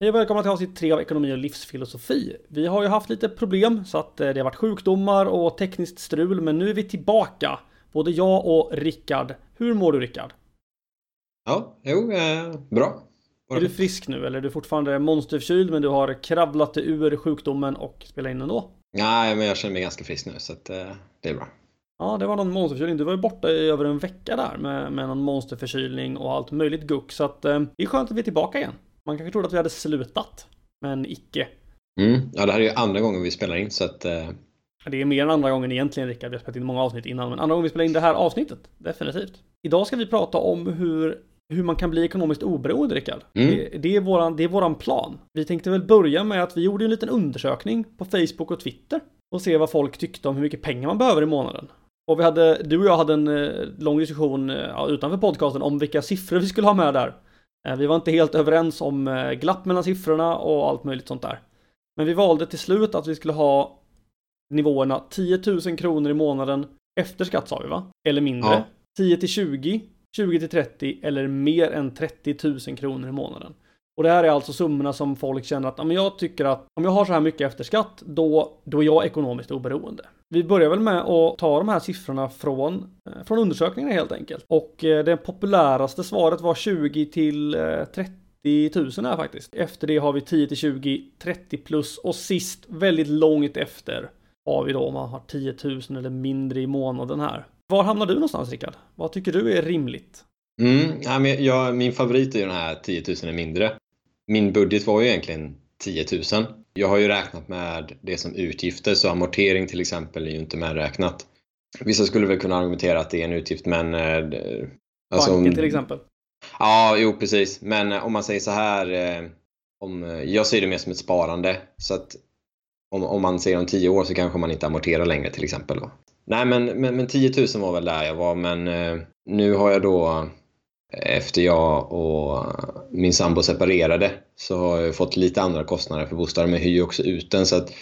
Hej och välkomna till avsnitt 3 av ekonomi och livsfilosofi. Vi har ju haft lite problem så att eh, det har varit sjukdomar och tekniskt strul men nu är vi tillbaka. Både jag och Rickard. Hur mår du Rickard? Ja, jo, eh, bra. Är du frisk nu eller är du fortfarande monsterförkyld men du har kravlat dig ur sjukdomen och spelar in ändå? Nej, men jag känner mig ganska frisk nu så att, eh, det är bra. Ja, det var någon monsterförkylning. Du var ju borta i över en vecka där med, med någon monsterförkylning och allt möjligt guck. Så att eh, det är skönt att vi är tillbaka igen. Man kanske trodde att vi hade slutat, men icke. Mm. Ja, det här är ju andra gången vi spelar in så att... Eh... Det är mer än andra gången egentligen Rickard. Vi har spelat in många avsnitt innan, men andra gången vi spelar in det här avsnittet. Definitivt. Idag ska vi prata om hur, hur man kan bli ekonomiskt oberoende, Rickard. Mm. Det, det, är våran, det är våran plan. Vi tänkte väl börja med att vi gjorde en liten undersökning på Facebook och Twitter och se vad folk tyckte om hur mycket pengar man behöver i månaden. Och vi hade, du och jag hade en eh, lång diskussion eh, utanför podcasten om vilka siffror vi skulle ha med där. Eh, vi var inte helt överens om glapp mellan siffrorna och allt möjligt sånt där. Men vi valde till slut att vi skulle ha nivåerna 10 000 kronor i månaden efter skatt sa vi va? Eller mindre. Ja. 10 till 20, 20 till 30 eller mer än 30 000 kronor i månaden. Och det här är alltså summorna som folk känner att ja, jag tycker att om jag har så här mycket efter skatt, då, då är jag ekonomiskt oberoende. Vi börjar väl med att ta de här siffrorna från, eh, från undersökningarna helt enkelt. Och eh, det populäraste svaret var 20 till eh, 30 000 här faktiskt. Efter det har vi 10 till 20, 30 plus och sist väldigt långt efter har vi då om man har 10 000 eller mindre i månaden här. Var hamnar du någonstans Rickard? Vad tycker du är rimligt? Mm, ja, men jag, min favorit är ju den här 10 000 är mindre. Min budget var ju egentligen 10 000. Jag har ju räknat med det som utgifter så amortering till exempel är ju inte medräknat. Vissa skulle väl kunna argumentera att det är en utgift men... Eh, alltså, Banken till exempel? Ja, jo precis. Men eh, om man säger så här. Eh, om, jag ser det mer som ett sparande. Så att om, om man ser om 10 år så kanske man inte amorterar längre till exempel. Då. Nej men, men, men 10 000 var väl där jag var men nu har jag då efter jag och min sambo separerade så har jag fått lite andra kostnader för bostaden, men hyr ju också ut den. Så att,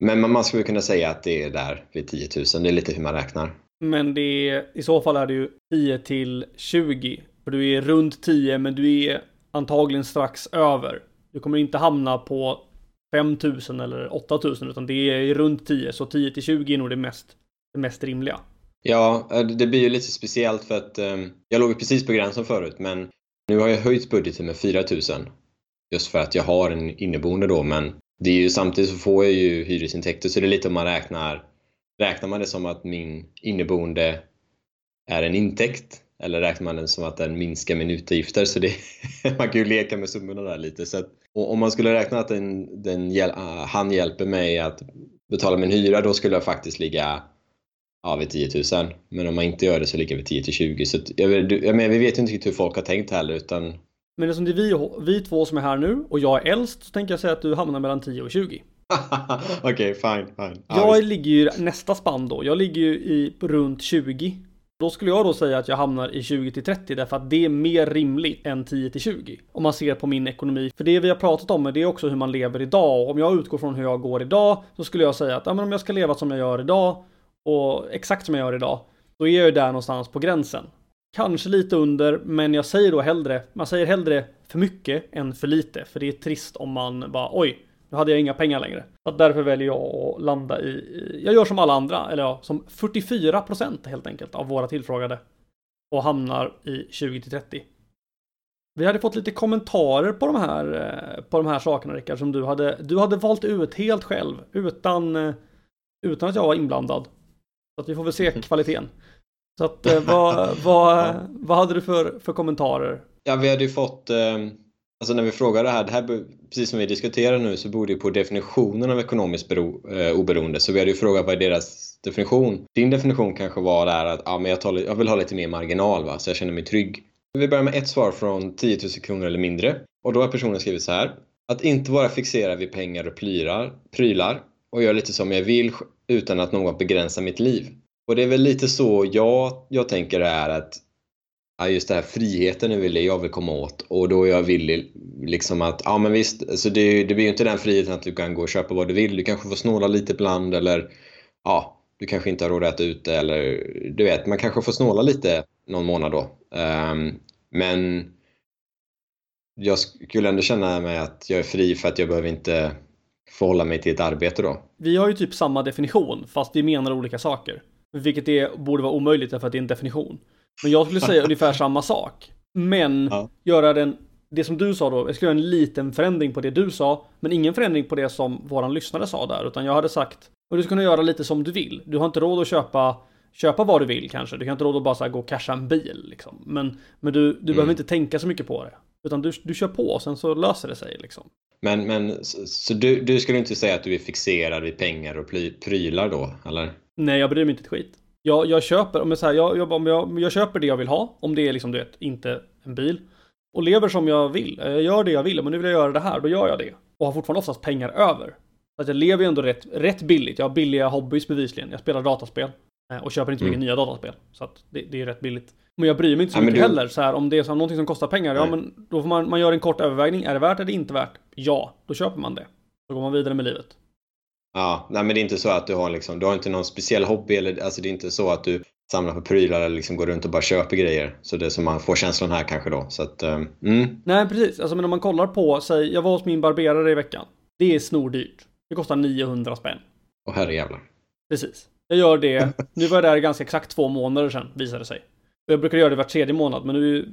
men man skulle kunna säga att det är där vid 10 000. Det är lite hur man räknar. Men det är, i så fall är det ju 10 till 20. För du är runt 10, men du är antagligen strax över. Du kommer inte hamna på 5000 eller 8000 utan det är runt 10. Så 10 till 20 är nog det mest, det mest rimliga. Ja, eh, det blir ju lite speciellt för att ehm, jag låg precis på gränsen förut men nu har jag höjt budgeten med 4000 just för att jag har en inneboende då men det är ju samtidigt så får jag ju hyresintäkter så det är lite om man räknar räknar man det som att min inneboende är en intäkt eller räknar man den som att den minskar min utgifter? Så det, man kan ju leka med summorna där lite. Så att, om man skulle räkna att den, den, han hjälper mig att betala min hyra då skulle jag faktiskt ligga ja, vid 10 000. Men om man inte gör det så ligger vi 10 till 20. Så jag, jag menar, vi vet ju inte riktigt hur folk har tänkt heller utan... Men eftersom det är vi, vi två som är här nu och jag är äldst så tänker jag säga att du hamnar mellan 10 och 20. Okej, okay, fine, fine. Jag ah, ligger ju nästa spann då. Jag ligger ju i runt 20. Då skulle jag då säga att jag hamnar i 20 till 30 därför att det är mer rimligt än 10 till 20. Om man ser på min ekonomi. För det vi har pratat om det är också hur man lever idag. Och om jag utgår från hur jag går idag så skulle jag säga att ja, men om jag ska leva som jag gör idag och exakt som jag gör idag, då är jag ju där någonstans på gränsen. Kanske lite under, men jag säger då hellre, man säger hellre för mycket än för lite, för det är trist om man bara oj, nu hade jag inga pengar längre. Så därför väljer jag att landa i, jag gör som alla andra, eller ja, som 44% helt enkelt av våra tillfrågade och hamnar i 20 till 30. Vi hade fått lite kommentarer på de här, eh, på de här sakerna Rickard, som du hade, du hade valt ut helt själv, utan, eh, utan att jag var inblandad. Så att vi får väl se mm. kvaliteten. Så att eh, vad, vad, vad hade du för, för kommentarer? Ja, vi hade ju fått, eh, alltså när vi frågade det här, det här, precis som vi diskuterar nu så borde ju på definitionen av ekonomiskt bero, eh, oberoende. Så vi hade ju frågat vad är deras definition? Din definition kanske var där att ja, men jag, tar, jag vill ha lite mer marginal va, så jag känner mig trygg. Vi börjar med ett svar från 10 000 kronor eller mindre. Och då har personen skrivit så här. Att inte vara fixerad vid pengar och prylar, prylar och göra lite som jag vill utan att någon begränsar mitt liv. Och det är väl lite så jag, jag tänker är att ja, just det här friheten är väl det jag vill komma åt och då är jag villig liksom att, ja men visst, alltså det, det blir ju inte den friheten att du kan gå och köpa vad du vill. Du kanske får snåla lite ibland eller ja, du kanske inte har råd att äta ute eller du vet, man kanske får snåla lite någon månad då. Um, men jag skulle ändå känna mig att jag är fri för att jag behöver inte förhålla mig till ett arbete då. Vi har ju typ samma definition, fast vi menar olika saker. Vilket det borde vara omöjligt därför att det är en definition. Men jag skulle säga ungefär samma sak. Men Ja. göra den, det som du sa då, jag skulle göra en liten förändring på det du sa, men ingen förändring på det som våran lyssnare sa där, utan jag hade sagt, och du ska kunna göra lite som du vill. Du har inte råd att köpa, köpa vad du vill kanske, du kan inte råd att bara gå och casha en bil liksom. Men, men du, du behöver inte tänka så mycket på det. Utan du, du kör på och sen så löser det sig liksom. Men, men så, så du, du skulle inte säga att du är fixerad vid pengar och prylar då, eller? Nej, jag bryr mig inte ett skit. Jag, jag köper, om jag, så här, jag, jag, om jag, jag köper det jag vill ha, om det är liksom, du vet, inte en bil. Och lever som jag vill. Jag gör det jag vill, men nu vill jag göra det här, då gör jag det. Och har fortfarande oftast pengar över. Så att jag lever ju ändå rätt, rätt billigt. Jag har billiga hobbys bevisligen. Jag spelar dataspel. eh, Och köper inte mycket Mm. nya dataspel. Så att det, det är rätt billigt. Men jag bryr mig inte så Ja, mycket du- heller. Så här, om det är så här, någonting som kostar pengar, ja Nej. men då får man, man gör en kort övervägning. Är det värt eller inte värt? Ja, då köper man det. Då går man vidare med livet. Ja, nej men det är inte så att du har liksom, du har inte någon speciell hobby eller alltså det är inte så att du samlar på prylar eller liksom går runt och bara köper grejer. Så det är som man får känslan här kanske då. Så att, um, mm, Nej, precis. Alltså, men om man kollar på, säg, jag var hos min barberare i veckan. Det är snordyrt. Det kostar 900 spänn. och herrejävlar. Precis. Jag gör det. Nu var jag där ganska exakt två månader sedan, visade det sig. Och jag brukar göra det var tredje månad, men nu,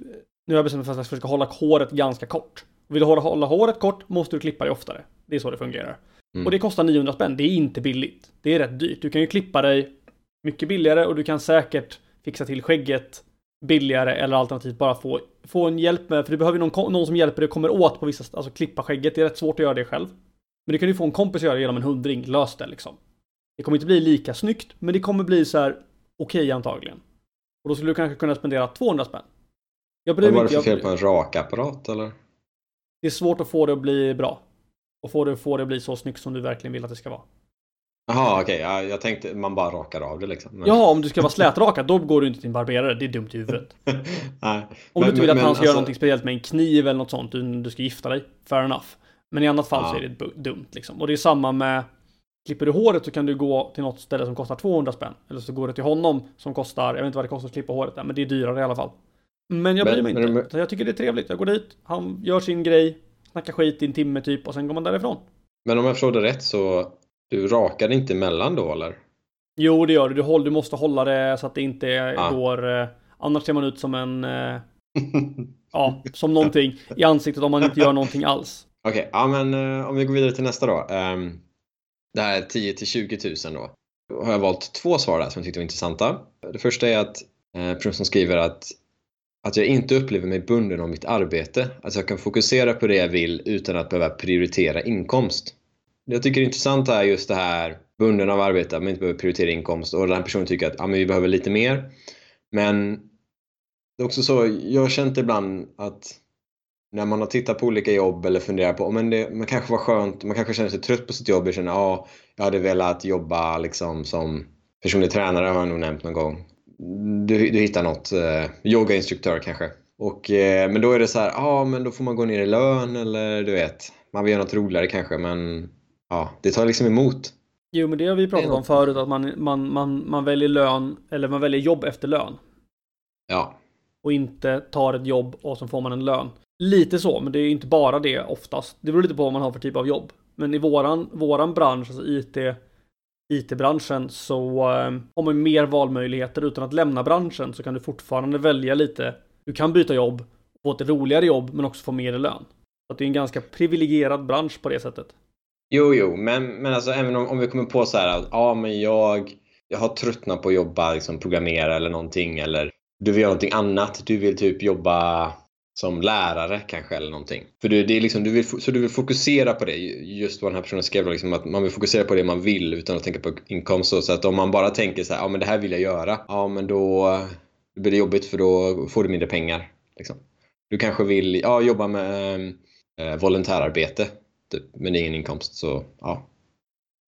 nu har jag bestämt mig för att jag ska hålla håret ganska kort. Vill du hålla, hålla håret kort måste du klippa det oftare. Det är så det fungerar. Mm. Och det kostar 900 spänn. Det är inte billigt. Det är rätt dyrt. Du kan ju klippa dig mycket billigare och du kan säkert fixa till skägget billigare eller alternativt bara få, få en hjälp med, för du behöver någon, någon som hjälper dig och kommer åt på vissa, alltså klippa skägget. Det är rätt svårt att göra det själv. Men du kan ju få en kompis att göra det genom en hundring. Lös det liksom. Det kommer inte bli lika snyggt, men det kommer bli så här okej antagligen. Och då skulle du kanske kunna spendera 200 spänn. Jag bryr Vad var det för fel på en rakapparat eller? det är svårt att få det att bli bra. Och få det, få det att bli så snyggt som du verkligen vill att det ska vara. Jaha okej, ja, jag tänkte man bara rakar av det liksom. Men... Jaha, om du ska vara slätrakad, då går du inte till en barberare. Det är dumt i huvudet. nej. Om du inte vill att men- han ska men göra alltså- någonting speciellt med en kniv eller något sånt, du, du ska gifta dig. Fair enough. Men i annat fall Ja. så är det dumt liksom. Och det är samma med Klipper du håret så kan du gå till något ställe som kostar 200 spänn. Eller så går du till honom som kostar, jag vet inte vad det kostar att klippa håret där, men det är dyrare i alla fall. Men jag Men- bryr mig men- inte. Så jag tycker det är trevligt. Jag går dit, han gör sin grej, snackar skit i en timme typ och sen går man därifrån. Men om jag förstår det rätt så du rakar inte emellan då eller? Jo, det gör du. Du, håll, du måste hålla det så att det inte Ja. går... Eh, annars ser man ut som en... Eh, ja, som någonting i ansiktet om man inte gör någonting alls. Okej, ja men eh, om vi går vidare till nästa då. Um, det här 10 till 20 000 då. Då har jag valt två svar där som jag tyckte var intressanta. Det första är att eh, personen skriver att, att jag inte upplever mig bunden av mitt arbete. Att jag kan fokusera på det jag vill utan att behöva prioritera inkomst. Det jag tycker är intressant är just det här bunden av arbete, att man inte behöver prioritera inkomst och den här personen tycker att ja, men vi behöver lite mer. Men det är också så, jag har känt ibland att när man har tittat på olika jobb eller funderat på, "Ja, men det man kanske var skönt, man kanske känner sig trött på sitt jobb och känner ja, jag hade velat jobba liksom som personlig tränare har jag nog nämnt någon gång. Du, du hittar något, eh, yogainstruktör kanske. Och, eh, men då är det så här, ja men då får man gå ner i lön eller du vet, man vill göra något roligare kanske men ja, det tar liksom emot. Jo, men det har vi pratat om förut, att man, man, man, man väljer lön, eller man väljer jobb efter lön. Ja, och inte tar ett jobb och så får man en lön. Lite så, men det är inte bara det oftast. Det beror lite på vad man har för typ av jobb. Men i våran, våran bransch, alltså IT, IT-branschen, så eh, har man mer valmöjligheter. Utan att lämna branschen så kan du fortfarande välja lite. Du kan byta jobb, få ett roligare jobb, men också få mer i lön. Så att det är en ganska privilegierad bransch på det sättet. Jo, jo, men, men alltså även om, om vi kommer på så här att ja, men jag, jag har tröttnat på att jobba, liksom programmera eller någonting eller du vill göra någonting annat. Du vill typ jobba som lärare kanske eller någonting. För du, det är liksom, du vill, så du vill fokusera på det. Just vad den här personen skrev, liksom, att man vill fokusera på det man vill utan att tänka på inkomst. Så, att om man bara tänker så här, ja men det här vill jag göra. Ja men då, då blir det jobbigt för då får du mindre pengar. Liksom. Du kanske vill ja, jobba med eh, volontärarbete typ, men ingen inkomst. Så ja,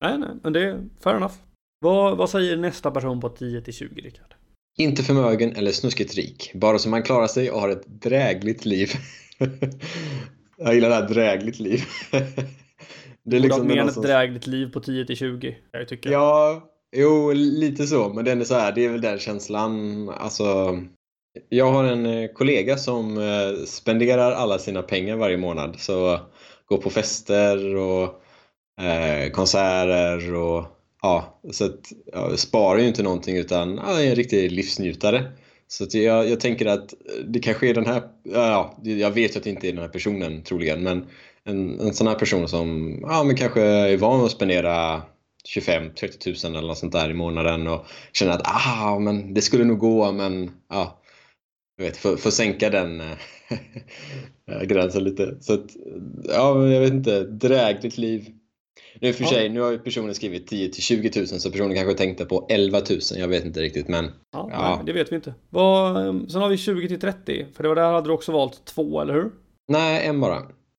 Nej, nej, men det är fair enough. Vad, vad säger nästa person på 10 till 20, Rickard? Inte förmögen eller snuskigt rik. Bara så man klarar sig och har ett drägligt liv. jag gillar det här drägligt liv. det är Liksom än ett någonstans- drägligt liv på 10 till 20, jag tycker. Ja, jo, lite så. Men den är så här, det är väl den känslan. Alltså, Jag har en eh, kollega som eh, spenderar alla sina pengar varje månad. Så går på fester och eh, konserter och ja, så att, ja, sparar ju inte någonting utan ja, är en riktig livsnjutare. Så att jag, jag tänker att det kanske är den här, ja, jag vet att det inte är den här personen troligen, men en, en sån här person som ja, men kanske är van att spendera 25-30 tusen eller något sånt där i månaden och känner att ah, men det skulle nog gå men ja, jag vet, för, för sänka den eh, gränsen lite. Så att, ja, jag vet inte, drägligt liv. Nu för ja. sig, nu har ju personen skrivit 10 till 20 000 så personen kanske tänkte på 11 000. Jag vet inte riktigt men... Ja, ja. Nej, det vet vi inte. Vad, sen har vi 20 till 30. För det var där hade du också valt två, eller hur? Nej, en bara.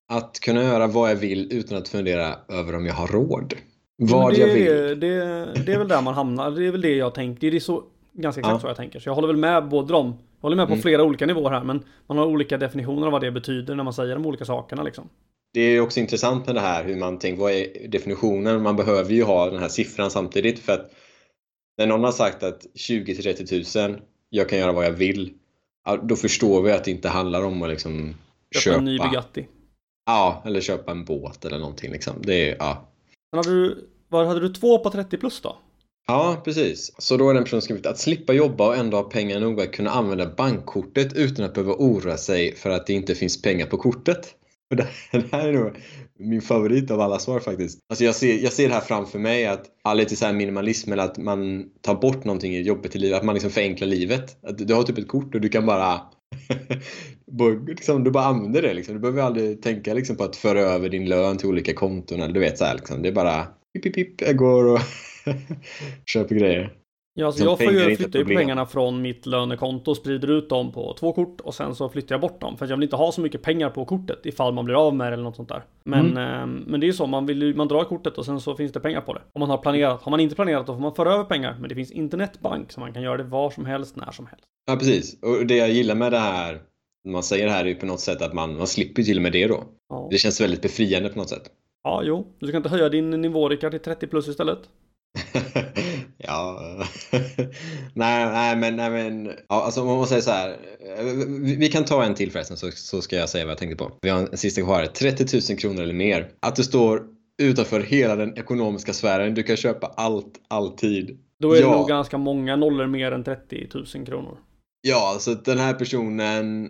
Att kunna göra vad jag vill utan att fundera över om jag har råd. Vad det, jag vill. Det, det, är väl där man hamnar. Det är väl det jag tänker. Det är så, ganska exakt ja. så jag tänker. Så jag håller väl med båda dem. Jag håller med på mm. flera olika nivåer här. Men man har olika definitioner av vad det betyder när man säger de olika sakerna liksom. Det är också intressant med det här hur man tänker, vad är definitionen? Man behöver ju ha den här siffran samtidigt för att när någon har sagt att 20 till 30 000, jag kan göra vad jag vill. Då förstår vi att det inte handlar om att liksom köpa, köpa en ny Bugatti. Ja, eller köpa en båt eller någonting liksom. Det är, ja. Men hade du, vad, hade du två på 30 plus då? Ja, precis. Så då är den personen skrivit att slippa jobba och ändå ha pengar nog att kunna använda bankkortet utan att behöva oroa sig för att det inte finns pengar på kortet. Det här är nog min favorit av alla svar faktiskt. Alltså jag ser, jag ser det här framför mig att alla lite så här minimalism eller att man tar bort någonting i jobbet i livet. Att man liksom förenklar livet. Att du har typ ett kort och du kan bara liksom, du bara använder det liksom. Du behöver aldrig tänka liksom, på att föra över din lön till olika konton. Eller, du vet så här, liksom. Det är bara pip, pip, pip, jag går och köper grejer. Ja, alltså jag får ju flytta ju pengarna från mitt lönekonto och sprider ut dem på två kort och sen så flyttar jag bort dem. För jag vill inte ha så mycket pengar på kortet ifall man blir av med det eller något sånt där. Men, mm. eh, men det är ju så, man, vill, man drar kortet och sen så finns det pengar på det. Om man har planerat. Har man inte planerat då får man föra över pengar. Men det finns internetbank så man kan göra det var som helst, när som helst. Ja, precis. Och det jag gillar med det här, man säger det här är ju på något sätt att man, man slipper till och med det då. Ja. Det känns väldigt befriande på något sätt. Ja, jo. Du ska inte höja din nivå Rickard till 30 plus istället? ja, nej, nej men, nej, men ja, alltså man måste säga så här. Vi, vi kan ta en till förresten så, så ska jag säga vad jag tänkte på. Vi har en sista kvar. 30 000 kronor eller mer. Att du står utanför hela den ekonomiska sfären. Du kan köpa allt, alltid. Då är ja. det nog ganska många nollor mer än 30 000 kronor. Ja, så den här personen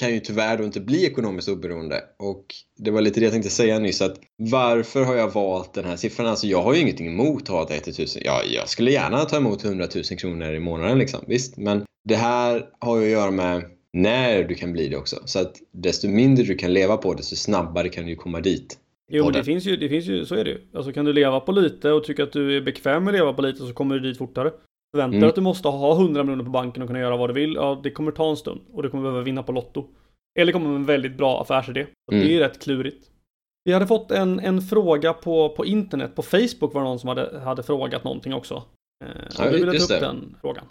kan ju tyvärr då inte bli ekonomiskt oberoende. Och det var lite det jag tänkte säga nyss att varför har jag valt den här siffran? Alltså jag har ju ingenting emot att ha 30 000. Ja, jag skulle gärna ta emot 100 000 kronor i månaden liksom, visst. Men det här har ju att göra med när du kan bli det också. Så att desto mindre du kan leva på desto snabbare kan du komma dit. Jo, men det finns, ju, det finns ju, så är det ju. Alltså kan du leva på lite och tycka att du är bekväm med att leva på lite så kommer du dit fortare. Förväntar mm. att du måste ha 100 miljoner på banken och kunna göra vad du vill, ja det kommer ta en stund. Och du kommer behöva vinna på Lotto. Eller kommer med en väldigt bra affärsidé. Mm. Det är rätt klurigt. Vi hade fått en, en fråga på, på internet, på Facebook var det någon som hade, hade frågat någonting också. Eh, ja, du ville ta upp den frågan.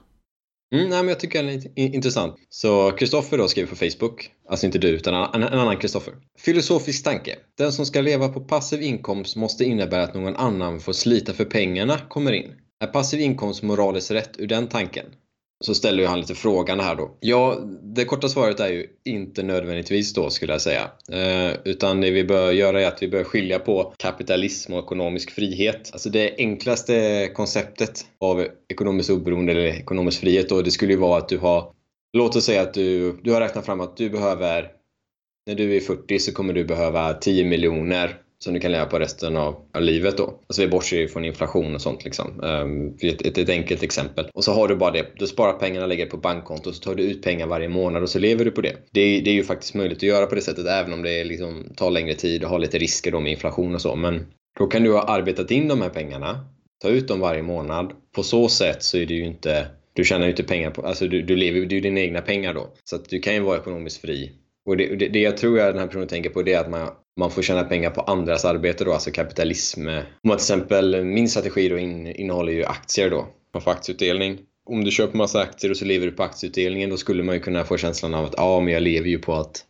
Mm, nej, men jag tycker den är intressant. Så Kristoffer då skriver på Facebook, alltså inte du utan en, en annan Kristoffer. Filosofisk tanke. Den som ska leva på passiv inkomst måste innebära att någon annan får slita för pengarna kommer in. Är passiv inkomst moraliskt rätt ur den tanken? Så ställer ju han lite frågan här då. Ja, det korta svaret är ju inte nödvändigtvis då skulle jag säga. Eh, utan det vi bör göra är att vi bör skilja på kapitalism och ekonomisk frihet. Alltså det enklaste konceptet av ekonomiskt oberoende eller ekonomisk frihet då, det skulle ju vara att du har Låt oss säga att du, du har räknat fram att du behöver när du är 40 så kommer du behöva 10 miljoner som du kan leva på resten av, livet då. Alltså vi bortser från inflation och sånt liksom. Um, ett, ett, ett, enkelt exempel. Och så har du bara det. Du sparar pengarna, lägger på bankkonto, så tar du ut pengar varje månad och så lever du på det. Det, det är ju faktiskt möjligt att göra på det sättet även om det liksom, tar längre tid och har lite risker då med inflation och så. Men då kan du ha arbetat in de här pengarna, ta ut dem varje månad. På så sätt så är det ju inte du tjänar ju inte pengar på, alltså du, du lever ju dina egna pengar då. Så att du kan ju vara ekonomiskt fri och det, det, det, jag tror att den här personen tänker på det är att man, man får tjäna pengar på andras arbete då, alltså kapitalism. Om till exempel, min strategi då in, innehåller ju aktier då. Man får aktieutdelning. Om du köper massa aktier och så lever du på aktieutdelningen då skulle man ju kunna få känslan av att ja, men jag lever ju på att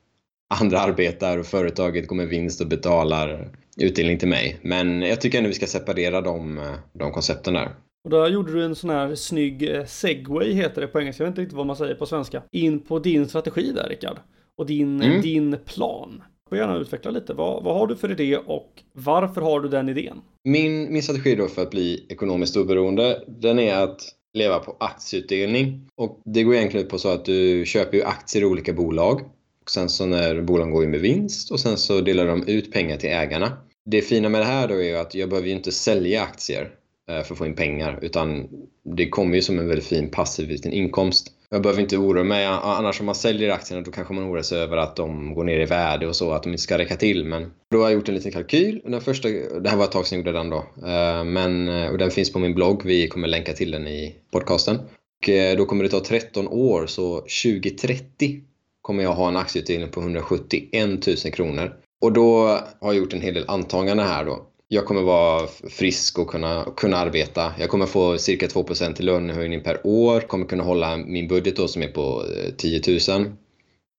andra arbetar och företaget går med vinst och betalar utdelning till mig. Men jag tycker ändå vi ska separera de, de koncepten där. Och där gjorde du en sån här snygg eh, segway heter det på engelska, jag vet inte riktigt vad man säger på svenska. In på din strategi där Rickard. Och din, mm. din plan. Får gärna utveckla lite. Vad, vad har du för idé och varför har du den idén? Min, min strategi då för att bli ekonomiskt oberoende, den är att leva på aktieutdelning. Och det går egentligen ut på så att du köper ju aktier i olika bolag. Och sen så när bolagen går in med vinst och sen så delar de ut pengar till ägarna. Det fina med det här då är ju att jag behöver ju inte sälja aktier eh, för att få in pengar utan det kommer ju som en väldigt fin passiv liten inkomst. Jag behöver inte oroa mig. Annars om man säljer aktierna då kanske man oroar sig över att de går ner i värde och så, att de inte ska räcka till. Men då har jag gjort en liten kalkyl. Den första, det här var ett tag sedan jag gjorde den då. Eh, men, eh, och den finns på min blogg. Vi kommer länka till den i podcasten. Och eh, då kommer det ta 13 år, så 2030 kommer jag ha en aktieutdelning på 171 000 kronor. Och då har jag gjort en hel del antaganden här då jag kommer vara frisk och kunna, kunna arbeta. Jag kommer få cirka 2 i lönehöjning per år. Kommer kunna hålla min budget då som är på eh, 10 000.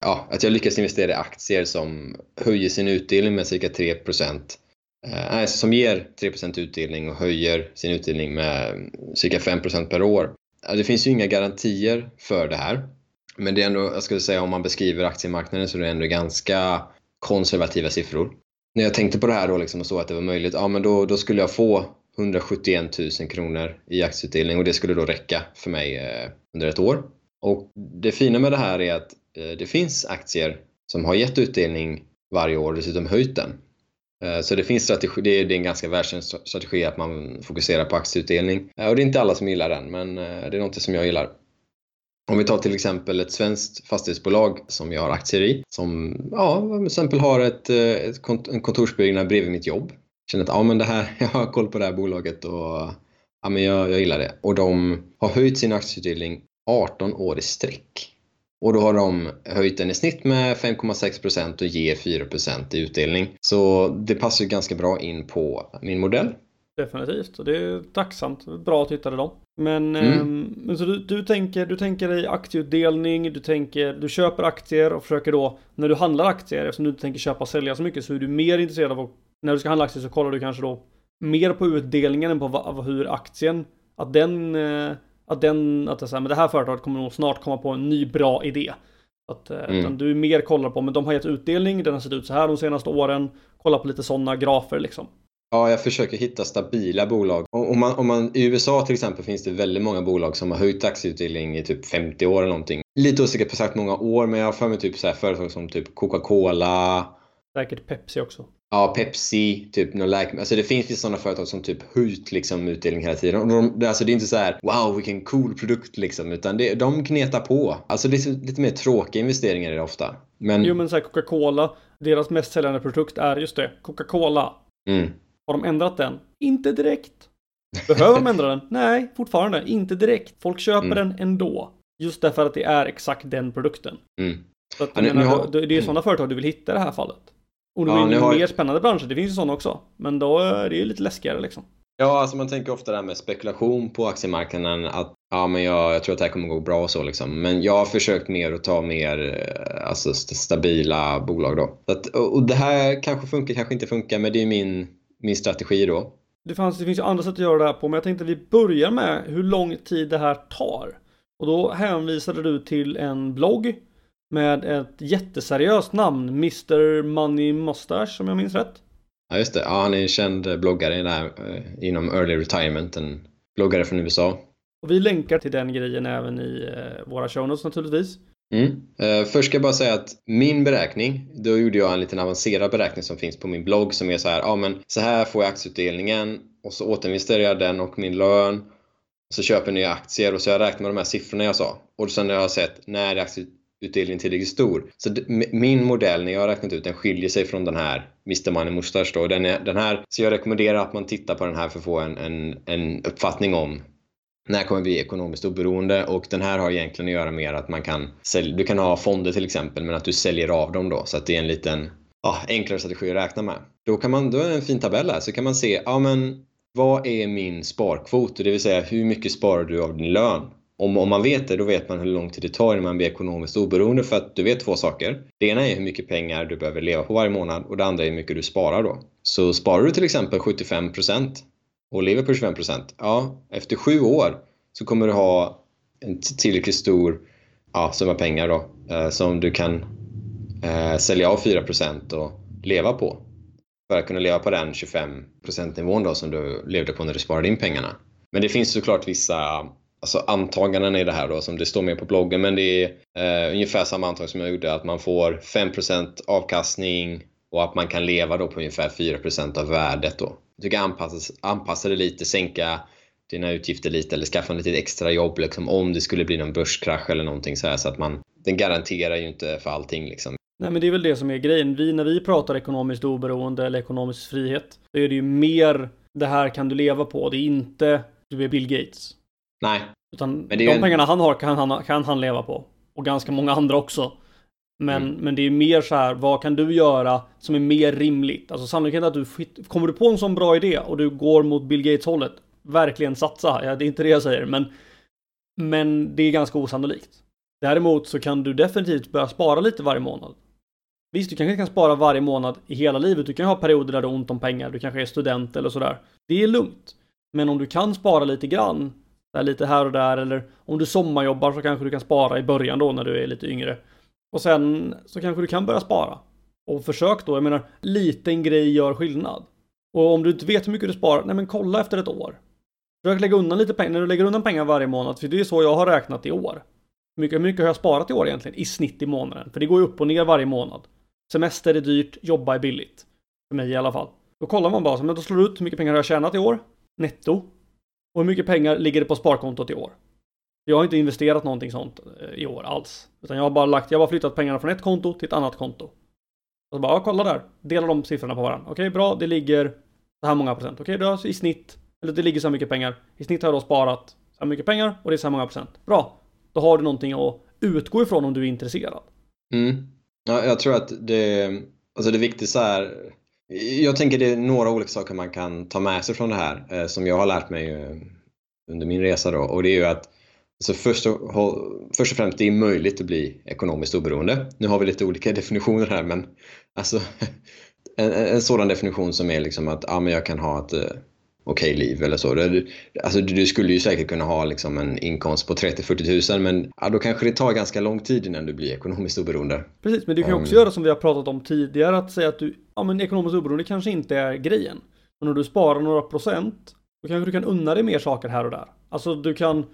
Ja, att jag lyckas investera i aktier som höjer sin utdelning med cirka 3 eh, som ger 3% utdelning och höjer sin utdelning med mm, cirka 5% per år. Det finns ju inga garantier för det här. Men det är ändå, jag skulle säga om man beskriver aktiemarknaden så är det ändå ganska konservativa siffror när jag tänkte på det här då liksom och såg att det var möjligt, ja men då, då skulle jag få 171 000 kronor i aktieutdelning och det skulle då räcka för mig eh, under ett år. Och det fina med det här är att eh, det finns aktier som har gett utdelning varje år och dessutom höjt den. Eh, så det finns strategi, det är, det är en ganska välkänd strategi att man fokuserar på aktieutdelning. Eh, och det är inte alla som gillar den, men eh, det är något som jag gillar. Om vi tar till exempel ett svenskt fastighetsbolag som jag har aktier i, som ja, till exempel har ett, eh, ett kont en kontorsbyggnad bredvid mitt jobb. Känner att ja, men det här, jag har koll på det här bolaget och ja, men jag, jag gillar det. Och de har höjt sin aktieutdelning 18 år i sträck. Och då har de höjt den i snitt med 5,6% och ger 4% i utdelning. Så det passar ju ganska bra in på min modell. Definitivt, och det är tacksamt. Bra att hitta då. Men, mm. eh, så du, du, tänker, du tänker dig aktieutdelning, du tänker, du köper aktier och försöker då, när du handlar aktier, eftersom du inte tänker köpa och sälja så mycket, så är du mer intresserad av att, när du ska handla aktier så kollar du kanske då mer på utdelningen än på hur aktien, att den, eh, att den, att det, så här, men det här företaget kommer nog snart komma på en ny bra idé. Att, eh, mm. du mer kollar på, men de har gett utdelning, den har sett ut så här de senaste åren, kolla på lite sådana grafer liksom. Ja, jag försöker hitta stabila bolag. Om man, om man, I USA till exempel finns det väldigt många bolag som har höjt aktieutdelning i typ 50 år eller någonting. Lite osäker på exakt många år, men jag har för mig typ så här företag som typ Coca-Cola. Säkert Pepsi också. Ja, Pepsi, typ no like. Alltså det finns ju sådana företag som typ höjt liksom utdelning hela tiden. Och de, alltså det är inte så här wow vilken cool produkt liksom. Utan det, de gnetar på. Alltså det är lite mer tråkiga investeringar är det ofta. Men... Jo men såhär Coca-Cola, deras mest säljande produkt är just det, Coca-Cola. Mm. Har de ändrat den? Inte direkt. Behöver de ändra den? Nej, fortfarande inte direkt. Folk köper mm. den ändå. Just därför att det är exakt den produkten. Mm. Så att, ja, menar, har... det är sådana företag du vill hitta i det här fallet. Och de ja, är har... mer spännande branscher, det finns ju sådana också. Men då är det ju lite läskigare liksom. Ja, alltså man tänker ofta det här med spekulation på aktiemarknaden. Att ja, men jag, jag tror att det här kommer gå bra och så liksom. Men jag har försökt mer att ta mer eh, alltså, stabila bolag då. Att, och det här kanske funkar, kanske inte funkar, men det är min min strategi då. Det, fanns, det finns ju andra sätt att göra det här på, men jag tänkte att vi börjar med hur lång tid det här tar. Och då hänvisade du till en blogg med ett jätteseriöst namn, Mr Money Mustache om jag minns rätt. Ja just det, ja, han är en känd bloggare där, eh, inom early retirement, en bloggare från USA. Och vi länkar till den grejen även i eh, våra show notes naturligtvis. Mm. Eh, först ska jag bara säga att min beräkning, då gjorde jag en liten avancerad beräkning som finns på min blogg som är så här, ja men så här får jag aktieutdelningen och så återinvesterar jag den och min lön. Och så köper jag nya aktier och så har jag räknat med de här siffrorna jag sa. Och sen har jag sett när är aktieutdelningen tillräckligt stor. Så min modell, när jag har räknat ut den, skiljer sig från den här Mr Money Mustache då. Den, är, den här, så jag rekommenderar att man tittar på den här för att få en, en, en uppfattning om när kommer vi ekonomiskt oberoende? Och den här har egentligen att göra med att man kan sälja, du kan ha fonder till exempel, men att du säljer av dem då så att det är en liten ja, enklare strategi att räkna med. Då, kan man, då är det en fin tabell här, så kan man se, ja men vad är min sparkvot? Det vill säga hur mycket sparar du av din lön? Om, om man vet det, då vet man hur lång tid det tar innan man blir ekonomiskt oberoende för att du vet två saker. Det ena är hur mycket pengar du behöver leva på varje månad och det andra är hur mycket du sparar då. Så sparar du till exempel 75 och lever på 25%, ja, efter sju år så kommer du ha en tillräckligt stor ja, summa pengar då, eh, som du kan eh, sälja av 4% och leva på. För att kunna leva på den 25% nivån då som du levde på när du sparade in pengarna. Men det finns såklart vissa alltså antaganden i det här då som det står med på bloggen men det är eh, ungefär samma antag som jag gjorde att man får 5% avkastning och att man kan leva då på ungefär 4% av värdet då. Du kan anpassa, anpassa det lite, sänka dina utgifter lite eller skaffa lite extra jobb liksom, om det skulle bli någon börskrasch eller någonting så här så att man den garanterar ju inte för allting liksom. Nej men det är väl det som är grejen. Vi, när vi pratar ekonomiskt oberoende eller ekonomisk frihet, då är det ju mer det här kan du leva på. Det är inte du är Bill Gates. Nej. Utan de en... pengarna han har kan han, kan han leva på. Och ganska många andra också. Men, mm. men det är mer så här, vad kan du göra som är mer rimligt? Alltså sannolikheten att du kommer du på en sån bra idé och du går mot Bill Gates hållet, verkligen satsa. Ja, det är inte det jag säger, men, men det är ganska osannolikt. Däremot så kan du definitivt börja spara lite varje månad. Visst, du kanske kan spara varje månad i hela livet. Du kan ha perioder där du har ont om pengar. Du kanske är student eller sådär. Det är lugnt. Men om du kan spara lite grann, där lite här och där, eller om du sommarjobbar så kanske du kan spara i början då när du är lite yngre. Och sen så kanske du kan börja spara. Och försök då, jag menar, liten grej gör skillnad. Och om du inte vet hur mycket du sparar, nej men kolla efter ett år. Försök lägga undan lite pengar, när du lägger undan pengar varje månad, för det är så jag har räknat i år. Hur mycket, hur mycket har jag sparat i år egentligen? I snitt i månaden. För det går ju upp och ner varje månad. Semester är dyrt, jobba är billigt. För mig i alla fall. Då kollar man bara, så, men då slår du ut hur mycket pengar har jag tjänat i år? Netto. Och hur mycket pengar ligger det på sparkontot i år? Jag har inte investerat någonting sånt eh, i år alls. Utan jag har bara lagt, jag har bara flyttat pengarna från ett konto till ett annat konto. Och så bara, ja, kolla där. Dela de siffrorna på varandra. Okej, bra, det ligger så här många procent. Okej, då i snitt, eller det ligger så här mycket pengar. I snitt har jag då sparat så här mycket pengar och det är så här många procent. Bra, då har du någonting att utgå ifrån om du är intresserad. Mm. Ja, jag tror att det, alltså det viktiga är jag tänker det är några olika saker man kan ta med sig från det här eh, som jag har lärt mig eh, under min resa då och det är ju att alltså först, och, först och främst det är möjligt att bli ekonomiskt oberoende. Nu har vi lite olika definitioner här men alltså en, en sådan definition som är liksom att ja, men jag kan ha ett eh, okej okay liv eller så. Du, alltså, du skulle ju säkert kunna ha liksom en inkomst på 30-40 000 men ja, då kanske det tar ganska lång tid innan du blir ekonomiskt oberoende. Precis, men du kan um, också göra som vi har pratat om tidigare att säga att du, ja men ekonomiskt oberoende kanske inte är grejen. Men om du sparar några procent då kanske du kan unna dig mer saker här och där. Alltså du kan,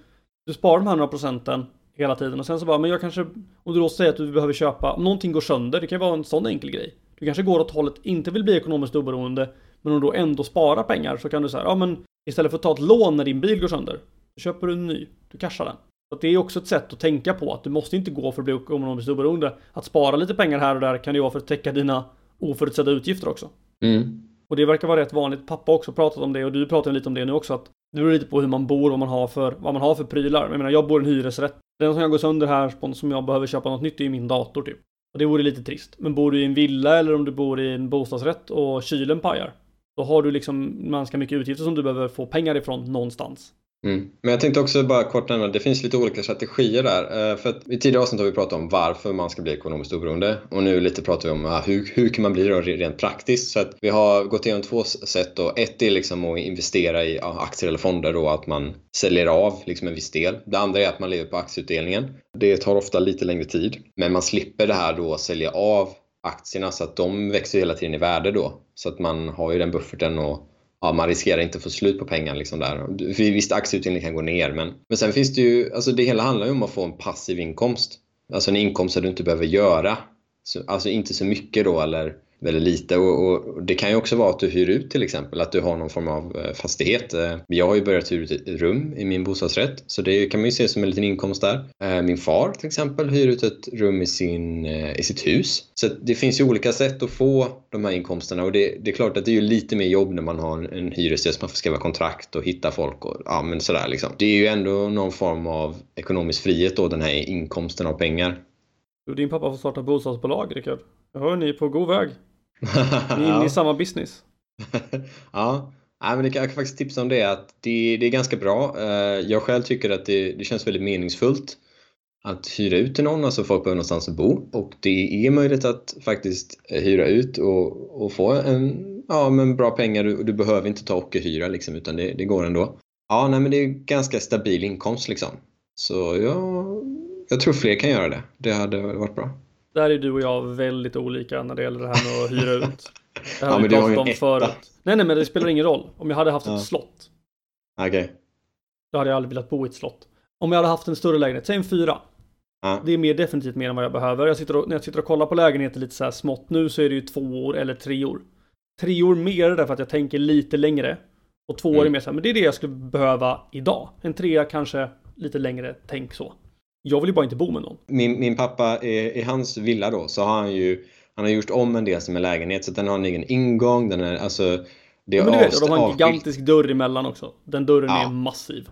du sparar de här några procenten hela tiden och sen så bara, men jag kanske, om du då säger att du behöver köpa, om någonting går sönder, det kan vara en sån enkel grej. Du kanske går åt hållet, inte vill bli ekonomiskt oberoende, men om du då ändå sparar pengar så kan du säga, ja men istället för att ta ett lån när din bil går sönder, så köper du en ny, du cashar den. Så det är också ett sätt att tänka på att du måste inte gå för att bli ekonomiskt oberoende. Att spara lite pengar här och där kan det vara för att täcka dina oförutsedda utgifter också. Mm. Och det verkar vara rätt vanligt. Pappa har också pratat om det och du pratar lite om det nu också. Att det beror lite på hur man bor, vad man har för, vad man har för prylar. Jag menar, jag bor i en hyresrätt. Den som jag går sönder här, som jag behöver köpa något nytt, är min dator typ. Och det vore lite trist. Men bor du i en villa eller om du bor i en bostadsrätt och kylen pajar, då har du liksom ganska mycket utgifter som du behöver få pengar ifrån någonstans. Mm. Men jag tänkte också bara kort nämna, det finns lite olika strategier där. Eh, för att I tidigare avsnitt har vi pratat om varför man ska bli ekonomiskt oberoende och nu lite pratar vi om ah, hur, hur kan man bli det rent praktiskt. Så att vi har gått igenom två sätt. Då. Ett är liksom att investera i ah, aktier eller fonder, och att man säljer av liksom en viss del. Det andra är att man lever på aktieutdelningen. Det tar ofta lite längre tid, men man slipper det här då att sälja av aktierna så att de växer hela tiden i värde då. Så att man har ju den bufferten och ja, man riskerar inte att få slut på pengar liksom där. Visst, aktieutdelningen kan gå ner men, men sen finns det ju, alltså det hela handlar ju om att få en passiv inkomst. Alltså en inkomst som du inte behöver göra. alltså inte så mycket då eller väldigt lite och, och, det kan ju också vara att du hyr ut till exempel, att du har någon form av eh, fastighet. Eh, jag har ju börjat hyra ut ett rum i min bostadsrätt så det kan man ju se som en liten inkomst där. Eh, min far till exempel hyr ut ett rum i, sin, i sitt hus. Så det finns ju olika sätt att få de här inkomsterna och det, det är klart att det är ju lite mer jobb när man har en hyresgäst, man får skriva kontrakt och hitta folk och ja men sådär liksom. Det är ju ändå någon form av ekonomisk frihet då, den här inkomsten av pengar. Din pappa får starta bostadsbolag, Rickard. Jag hör ni är på god väg. Ni är inne i samma business. ja, Nej, men jag kan faktiskt tipsa om det att det, det är ganska bra. Eh, jag själv tycker att det, det känns väldigt meningsfullt att hyra ut till någon, alltså folk behöver någonstans att bo och det är möjligt att faktiskt hyra ut och, och få en ja, men bra pengar och du behöver inte ta ockerhyra liksom, utan det, det går ändå. Ja, nej, men det är ganska stabil inkomst liksom. Så ja, jag tror fler kan göra det. Det hade varit bra. Där är du och jag väldigt olika när det gäller det här med att hyra ut. Det här Ja, har vi ju pratat en om förut. Nej, nej, men det spelar ingen roll. Om jag hade haft ett Ja. slott, Okej. då hade jag aldrig velat bo i ett slott. Om jag hade haft en större lägenhet, säg en fyra. Ja. Det är mer definitivt mer än vad jag behöver. Jag sitter och, när jag sitter och kollar på lägenheter lite så här smått nu så är det ju två år eller tre år. Tre år mer därför att jag tänker lite längre. Och två år är Mm. mer så här, men det är det jag skulle behöva idag. En trea kanske lite längre, tänk så. Jag vill ju bara inte bo med någon. Min, min pappa, i, i hans villa då, så har han ju han har gjort om en del som är lägenhet så att den har en egen ingång, den är alltså det är Men du vet, och de har en avskilt- gigantisk dörr emellan också. Den dörren Ja. är massiv.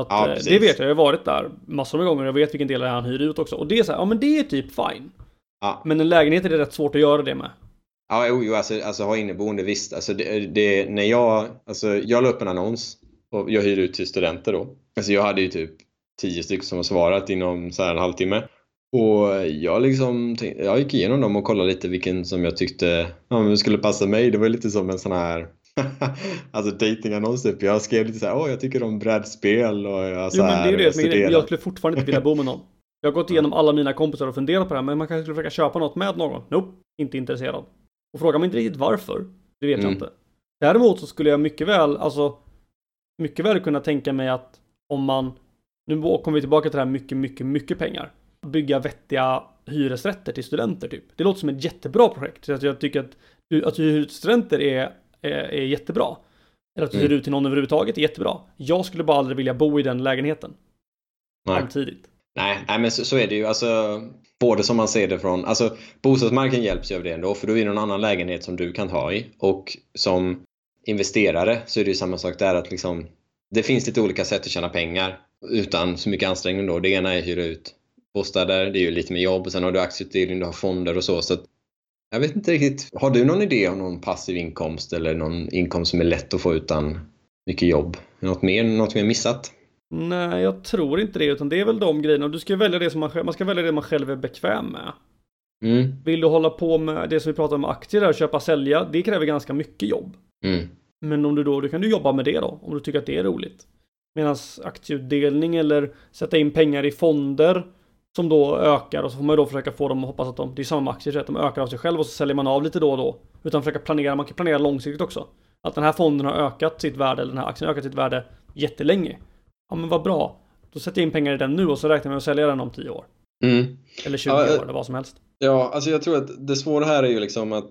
Att, Ja, eh, det vet jag, jag har varit där massor med gånger. Jag vet vilken del han hyr ut också. Och det är så här, ja men det är typ fine. Ja. Men en lägenhet är det rätt svårt att göra det med. Ja, jo alltså, alltså ha inneboende visst. Alltså det, det, när jag, alltså jag la upp en annons och jag hyr ut till studenter då. Alltså jag hade ju typ tio stycken som har svarat inom så här en halvtimme. Och jag liksom, jag gick igenom dem och kollade lite vilken som jag tyckte ja, men skulle passa mig. Det var lite som en sån här alltså datingannons typ. Jag skrev lite så här, åh jag tycker om brädspel och jag så Jo men det är ju det jag som är grejen. studerar." Jag skulle fortfarande inte vilja bo med någon. Jag har gått igenom alla mina kompisar och funderat på det här, men man kanske skulle försöka köpa något med någon. Nope, inte intresserad. Och fråga mig inte riktigt varför. Det vet jag Mm. inte. Däremot så skulle jag mycket väl, alltså mycket väl kunna tänka mig att om man, nu kommer vi tillbaka till det här mycket, mycket, mycket pengar. Bygga vettiga hyresrätter till studenter typ. Det låter som ett jättebra projekt. Så att jag tycker att, att hyra ut studenter är, är, är jättebra. Eller att Mm. hyra ut till någon överhuvudtaget är jättebra. Jag skulle bara aldrig vilja bo i den lägenheten. Nej. Samtidigt. Nej, nej men så, så är det ju. Alltså, både som man ser det från... Alltså, bostadsmarken hjälps ju av det ändå, för då är det någon annan lägenhet som du kan ta i. Och som investerare så är det ju samma sak där att liksom... Det finns lite olika sätt att tjäna pengar utan så mycket ansträngning då. Det ena är att hyra ut bostäder, det är ju lite mer jobb. Och sen har du aktieutdelning, du har fonder och så. så jag vet inte riktigt. Har du någon idé om någon passiv inkomst eller någon inkomst som är lätt att få utan mycket jobb? Något mer, något mer missat? Nej, jag tror inte det, utan det är väl de grejerna. Du ska välja det som man, man ska välja det man själv är bekväm med. Mm. Vill du hålla på med det som vi pratade om aktier där, köpa, sälja, det kräver ganska mycket jobb. Mm. Men om du då, då kan du jobba med det då, om du tycker att det är roligt. Medan aktieutdelning eller sätta in pengar i fonder som då ökar och så får man ju då försöka få dem att hoppas att de, det är samma med aktier, så att de ökar av sig själv och så säljer man av lite då och då. Utan försöka planera, man kan planera långsiktigt också. Att den här fonden har ökat sitt värde, eller den här aktien har ökat sitt värde jättelänge. Ja men vad bra. Då sätter jag in pengar i den nu och så räknar jag med att sälja den om 10 år. Mm. Eller 20 Ja, eh, år eller vad som helst. Ja, alltså jag tror att det svåra här är ju liksom att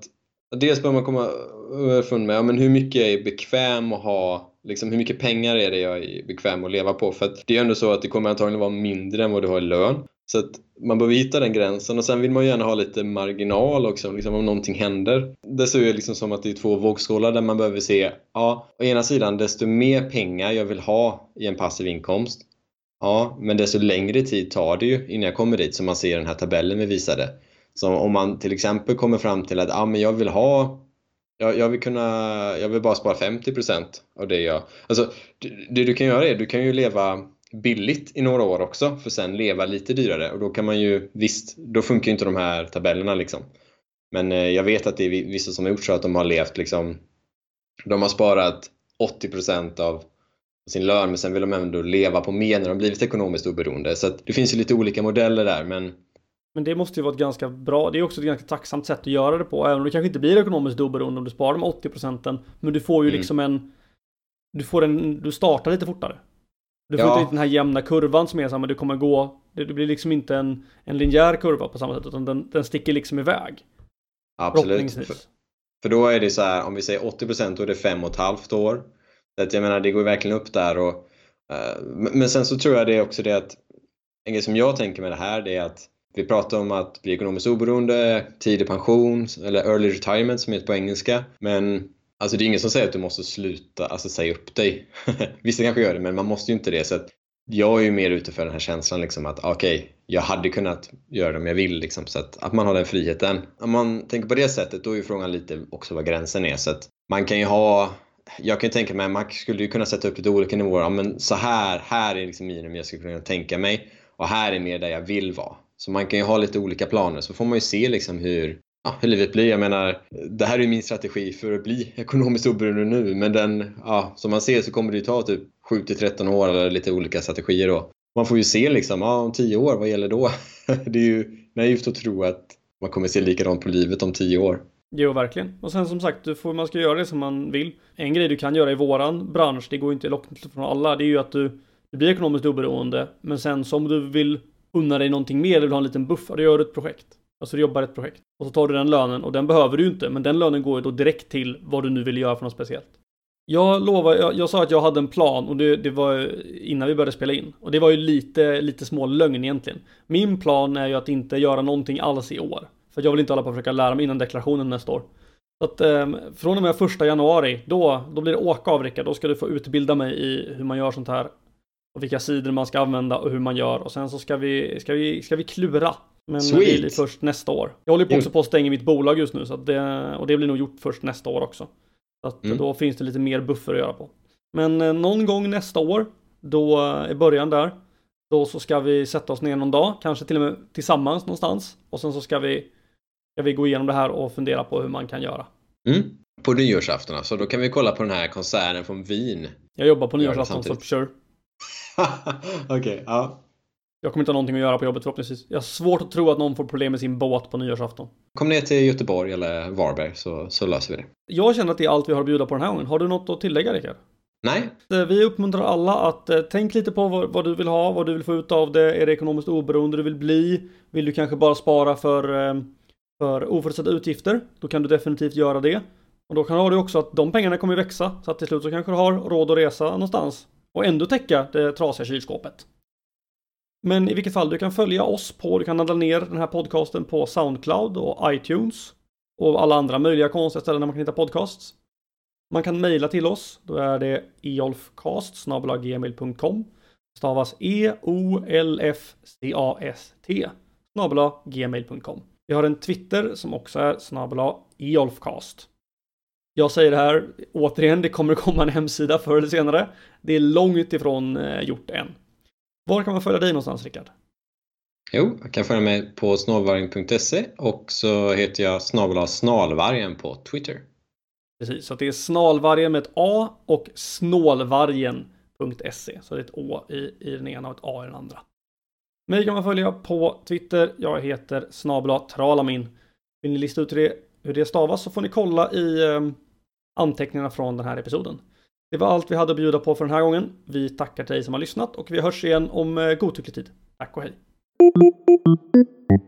dels bör man komma underfund med ja, men hur mycket är bekväm att ha, liksom hur mycket pengar är det jag är bekväm att leva på? För att det är ju ändå så att det kommer antagligen vara mindre än vad du har i lön. Så att man behöver hitta den gränsen och sen vill man ju gärna ha lite marginal också, liksom om någonting händer. Det ser ju liksom som att det är två vågskålar där man behöver se, ja, å ena sidan desto mer pengar jag vill ha i en passiv inkomst, Ja, men desto längre tid tar det ju innan jag kommer dit som man ser i den här tabellen vi visade. Så om man till exempel kommer fram till att ja, men jag vill ha jag, jag vill kunna, jag vill bara spara 50% av det jag... Alltså, det, det du kan göra är, du kan ju leva billigt i några år också för sen leva lite dyrare och då kan man ju, visst, då funkar ju inte de här tabellerna liksom. Men eh, jag vet att det är vissa som har gjort så att de har levt liksom, de har sparat 80% av sin lön men sen vill de ändå leva på mer när de blivit ekonomiskt oberoende. Så att det finns ju lite olika modeller där men men det måste ju vara ett ganska bra, det är också ett ganska tacksamt sätt att göra det på. Även om du kanske inte blir ekonomiskt oberoende om du sparar de 80 procenten. Men du får ju Mm. liksom en, du får en, du startar lite fortare. Du får Ja. inte den här jämna kurvan som är så här, men du kommer gå, det, blir liksom inte en, en linjär kurva på samma sätt, utan den, den sticker liksom iväg. absolut. För, för då är det så här, om vi säger 80% då är det fem och ett halvt år. Så att jag menar, det går ju verkligen upp där och men men sen så tror jag det är också det att en grej som jag tänker med det här det är att vi pratar om att bli ekonomiskt oberoende, tidig pension eller early retirement som heter på engelska. Men alltså det är ingen som säger att du måste sluta, alltså säga upp dig. Vissa kanske gör det men man måste ju inte det. Så att jag är ju mer ute för den här känslan liksom att ah, okej, jag hade kunnat göra det om jag vill liksom. Så att, att man har den friheten. Om man tänker på det sättet då är ju frågan lite också vad gränsen är. Så att man kan ju ha jag kan ju tänka mig, man skulle ju kunna sätta upp lite olika nivåer. Ja, men så här, här är liksom minimum jag skulle kunna tänka mig. Och här är mer där jag vill vara. Så man kan ju ha lite olika planer. Så får man ju se liksom hur, ja, hur livet blir. Jag menar, det här är min strategi för att bli ekonomiskt oberoende nu. Men den, ja, som man ser så kommer det ju ta typ 7 till 13 år eller lite olika strategier då. Man får ju se liksom, ja, om 10 år, vad gäller då? det är ju naivt att tro att man kommer se likadant på livet om 10 år. Jo, verkligen. Och sen som sagt, du får, man ska göra det som man vill. En grej du kan göra i våran bransch, det går inte lockt från alla, det är ju att du, du blir ekonomiskt oberoende. Men sen som du vill unna dig någonting mer, eller vill ha en liten buffert, då gör du ett projekt. Alltså du jobbar ett projekt. Och så tar du den lönen och den behöver du ju inte, men den lönen går ju då direkt till vad du nu vill göra för något speciellt. Jag lovar, jag, jag sa att jag hade en plan och det, det, var innan vi började spela in. Och det var ju lite, lite små lögn egentligen. Min plan är ju att inte göra någonting alls i år. För jag vill inte hålla på att försöka lära mig innan deklarationen nästa år. Så att eh, från och med första januari, då, då blir det åka av Rickard. Då ska du få utbilda mig i hur man gör sånt här. Och vilka sidor man ska använda och hur man gör. Och sen så ska vi, ska vi, ska vi klura. Men Sweet. det blir först nästa år. Jag håller på också på att stänga mitt bolag just nu. Så det, och det blir nog gjort först nästa år också. Så att mm. då finns det lite mer buffer att göra på. Men eh, någon gång nästa år, då eh, i början där, då så ska vi sätta oss ner någon dag, kanske till och med tillsammans någonstans. Och sen så ska vi ska vi gå igenom det här och fundera på hur man kan göra. Mm. På nyårsafton alltså, då kan vi kolla på den här konserten från Wien. Jag jobbar på nyårsafton så sure. Okej, okay, ja. Jag kommer inte ha någonting att göra på jobbet förhoppningsvis. Jag har svårt att tro att någon får problem med sin båt på nyårsafton. Kom ner till Göteborg eller Varberg så, så löser vi det. Jag känner att det är allt vi har att bjuda på den här gången. Har du något att tillägga Rickard? Nej. Eh, vi uppmuntrar alla att eh, tänk lite på vad, vad, du vill ha, vad du vill få ut av det. Är det ekonomiskt oberoende du vill bli? Vill du kanske bara spara för eh, för oförutsedda utgifter, då kan du definitivt göra det. Och då kan du också att de pengarna kommer växa, så att till slut så kanske du har råd att resa någonstans och ändå täcka det trasiga kylskåpet. Men i vilket fall, du kan följa oss på, du kan ladda ner den här podcasten på Soundcloud och iTunes och alla andra möjliga konstiga ställen där man kan hitta podcasts. Man kan mejla till oss, då är det eolfcast gmail.com stavas e-o-l-f-c-a-s-t gmail.com vi har en Twitter som också är snabel Eolfcast. Jag säger det här, återigen, det kommer komma en hemsida förr eller senare. Det är långt ifrån eh, gjort än. Var kan man följa dig någonstans, Rickard? Jo, jag kan följa mig på snålvargen.se och så heter jag snabel snalvargen på Twitter. Precis, så det är snalvargen med ett A och snålvargen.se. Så det är ett Å i, i den ena och ett A i den andra. Mig kan man följa på Twitter. Jag heter snabla tralamin. Vill ni lista ut hur det, hur det stavas så får ni kolla i eh, anteckningarna från den här episoden. Det var allt vi hade att bjuda på för den här gången. Vi tackar dig som har lyssnat och vi hörs igen om eh, godtycklig tid. Tack och hej!